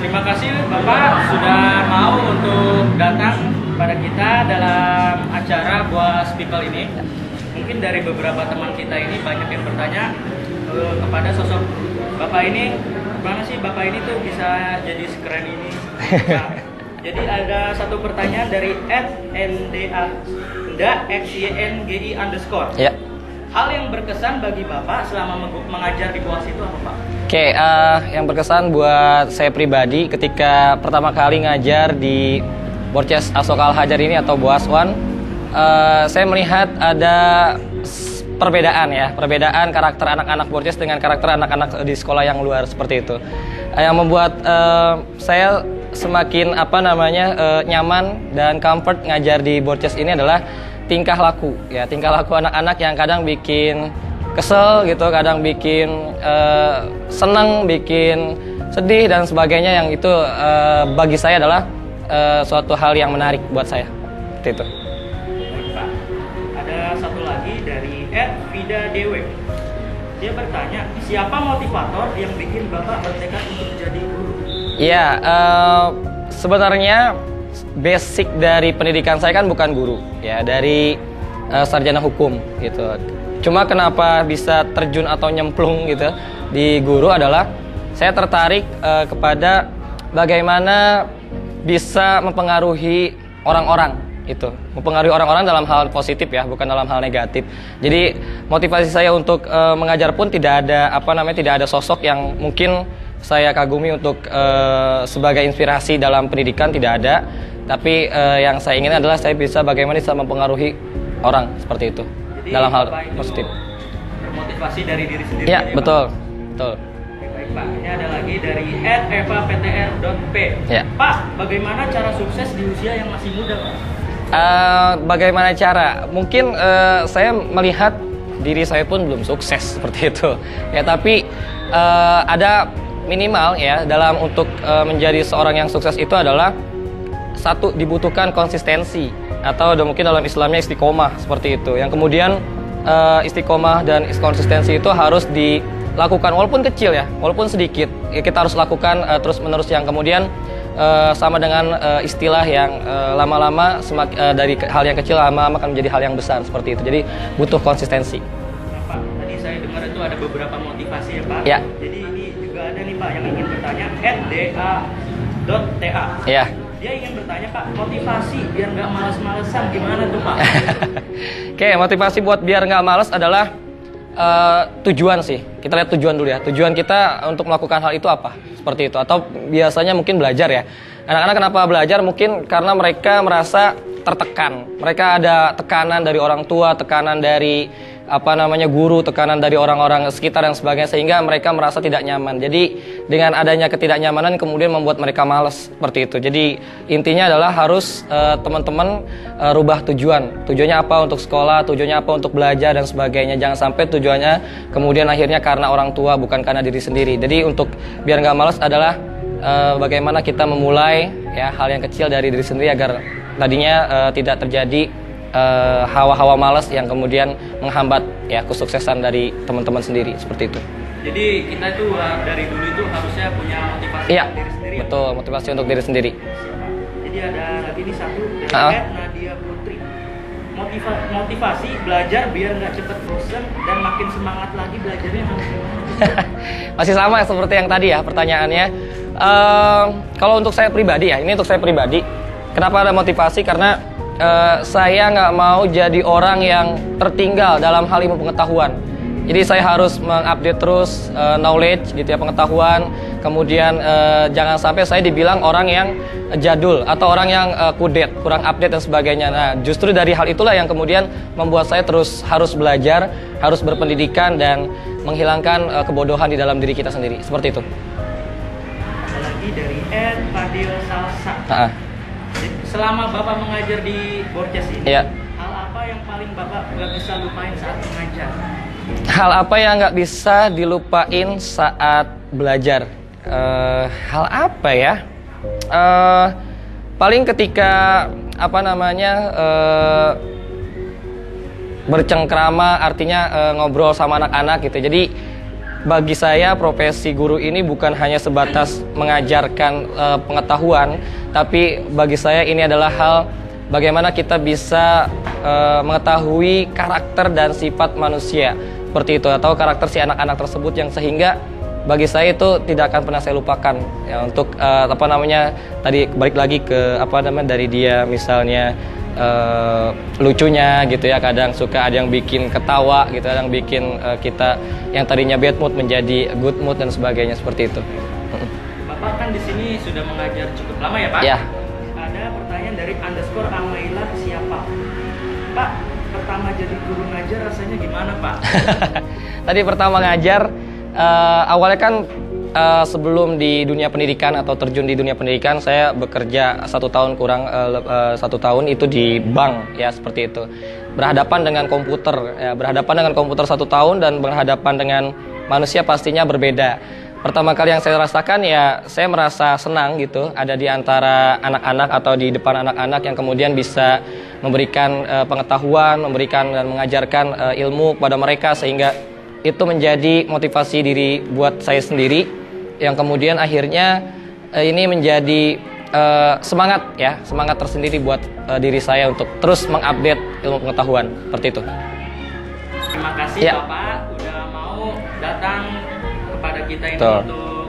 terima kasih Bapak sudah mau untuk datang pada kita dalam acara Boas People ini. Mungkin dari beberapa teman kita ini banyak yang bertanya eh, kepada sosok Bapak ini, mana sih Bapak ini tuh bisa jadi sekeren ini? Nah, jadi ada satu pertanyaan dari @nda nda underscore. Ya. Hal yang berkesan bagi Bapak selama meng- mengajar di Boas itu apa Pak? Oke, eh, yang berkesan buat saya pribadi ketika pertama kali ngajar di Borces Asokal Hajar ini atau Boas One, eh, saya melihat ada perbedaan ya, perbedaan karakter anak-anak Borces dengan karakter anak-anak di sekolah yang luar seperti itu. Eh, yang membuat eh, saya semakin apa namanya eh, nyaman dan comfort ngajar di Borces ini adalah tingkah laku ya, tingkah laku anak-anak yang kadang bikin kesel gitu, kadang bikin eh, senang, bikin sedih dan sebagainya yang itu eh, bagi saya adalah eh, suatu hal yang menarik buat saya. Seperti itu. Baik, Pak. Ada satu lagi dari Ed Vida Dewe. Dia bertanya, siapa motivator yang bikin Bapak bertekad untuk menjadi guru? Iya, eh, sebenarnya basic dari pendidikan saya kan bukan guru, ya dari eh, sarjana hukum gitu. Cuma kenapa bisa terjun atau nyemplung gitu di guru adalah saya tertarik eh, kepada bagaimana bisa mempengaruhi orang-orang itu mempengaruhi orang-orang dalam hal positif ya bukan dalam hal negatif jadi motivasi saya untuk eh, mengajar pun tidak ada apa namanya tidak ada sosok yang mungkin saya kagumi untuk eh, sebagai inspirasi dalam pendidikan tidak ada tapi eh, yang saya ingin adalah saya bisa bagaimana bisa mempengaruhi orang seperti itu Jadi dalam hal positif Termotivasi dari diri sendiri. ya Pak? betul betul baik Pak. Ini ada lagi dari @evaptr.p. Ya. Pak, bagaimana cara sukses di usia yang masih muda, Pak? Eh, bagaimana cara? Mungkin eh, saya melihat diri saya pun belum sukses seperti itu. Ya, tapi eh, ada minimal ya dalam untuk eh, menjadi seorang yang sukses itu adalah satu dibutuhkan konsistensi atau ada mungkin dalam Islamnya istiqomah seperti itu. Yang kemudian eh, istiqomah dan konsistensi itu harus dilakukan walaupun kecil ya, walaupun sedikit. Ya, kita harus lakukan eh, terus menerus yang kemudian eh, sama dengan eh, istilah yang lama-lama semak- eh, dari hal yang kecil lama-lama akan menjadi hal yang besar seperti itu. Jadi butuh konsistensi. Pak, tadi saya dengar itu ada beberapa motivasi ya, Pak. Ya. @da.ta. Ya. Dia ingin bertanya, Pak, motivasi biar nggak males-malesan gimana tuh, Pak? Oke, motivasi buat biar nggak males adalah eh, tujuan sih. Kita lihat tujuan dulu ya. Tujuan kita untuk melakukan hal itu apa? Seperti itu. Atau biasanya mungkin belajar ya. Anak-anak kenapa belajar? Mungkin karena mereka merasa tertekan. Mereka ada tekanan dari orang tua, tekanan dari apa namanya guru, tekanan dari orang-orang sekitar dan sebagainya sehingga mereka merasa tidak nyaman. Jadi dengan adanya ketidaknyamanan kemudian membuat mereka malas seperti itu. Jadi intinya adalah harus eh, teman-teman eh, rubah tujuan. Tujuannya apa untuk sekolah, tujuannya apa untuk belajar dan sebagainya. Jangan sampai tujuannya kemudian akhirnya karena orang tua bukan karena diri sendiri. Jadi untuk biar nggak malas adalah eh, bagaimana kita memulai ya hal yang kecil dari diri sendiri agar tadinya eh, tidak terjadi hawa-hawa malas yang kemudian menghambat ya kesuksesan dari teman-teman sendiri seperti itu. Jadi kita itu uh, dari dulu itu harusnya punya motivasi Iya, untuk diri sendiri. ya, betul motivasi untuk diri sendiri. Jadi ada lagi nih satu dari Ah. Ed Nadia Putri. Motiva- motivasi belajar biar nggak cepet bosan dan makin semangat lagi belajarnya? Masih sama seperti yang tadi ya pertanyaannya. Ehm, kalau untuk saya pribadi ya, ini untuk saya pribadi. Kenapa ada motivasi? Karena eh, saya nggak mau jadi orang yang tertinggal dalam hal ilmu pengetahuan. Jadi saya harus mengupdate terus eh, knowledge gitu ya pengetahuan. Kemudian eh, jangan sampai saya dibilang orang yang jadul atau orang yang eh, kudet, kurang update dan sebagainya. Nah, justru dari hal itulah yang kemudian membuat saya terus harus belajar, harus berpendidikan dan menghilangkan eh, kebodohan di dalam diri kita sendiri. Seperti itu. Ada lagi dari Ed Fadil Salsa. Ah, Selama Bapak mengajar di Borges ini, Iya. hal apa yang paling Bapak nggak bisa lupain saat mengajar? Hal apa yang nggak bisa dilupain saat belajar? Eh, hal apa ya? Eh, paling ketika apa namanya eh, bercengkrama, artinya eh, ngobrol sama anak-anak gitu. Jadi bagi saya profesi guru ini bukan hanya sebatas mengajarkan eh, pengetahuan, tapi bagi saya ini adalah hal bagaimana kita bisa eh, mengetahui karakter dan sifat manusia seperti itu atau karakter si anak-anak tersebut yang sehingga bagi saya itu tidak akan pernah saya lupakan. Ya untuk eh, apa namanya tadi balik lagi ke apa namanya dari dia misalnya eh, lucunya gitu ya kadang suka ada yang bikin ketawa gitu ada yang bikin eh, kita yang tadinya bad mood menjadi good mood dan sebagainya seperti itu Bapak kan di sini sudah mengajar cukup lama ya Pak? Ya. Ada pertanyaan dari underscore Amaila siapa? Pak, pertama jadi guru ngajar rasanya gimana Pak? tadi pertama ngajar eh, awalnya kan eh, sebelum di dunia pendidikan atau terjun di dunia pendidikan saya bekerja satu tahun kurang le- eh, satu tahun itu di bank ya seperti itu. Berhadapan dengan komputer ya berhadapan dengan komputer satu tahun dan berhadapan dengan manusia pastinya berbeda. Pertama kali yang saya rasakan ya saya merasa senang gitu ada di antara anak-anak atau di depan anak-anak yang kemudian bisa memberikan eh, pengetahuan memberikan dan mengajarkan eh, ilmu kepada mereka sehingga itu menjadi motivasi diri buat saya sendiri yang kemudian akhirnya eh, ini menjadi eh, semangat ya semangat tersendiri buat eh, diri saya untuk terus mengupdate ilmu pengetahuan seperti itu Terima kasih Ya. Bapak udah mau datang kepada kita ini Betul. untuk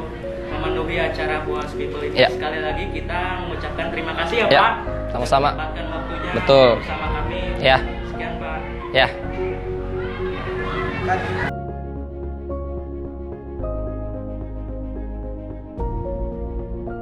memenuhi acara Buas People ini. Ya. Sekali lagi kita mengucapkan terima kasih ya, Ya, Pak. sama-sama. Waktunya Betul. bersama kami. Ya. Sekian Pak. ya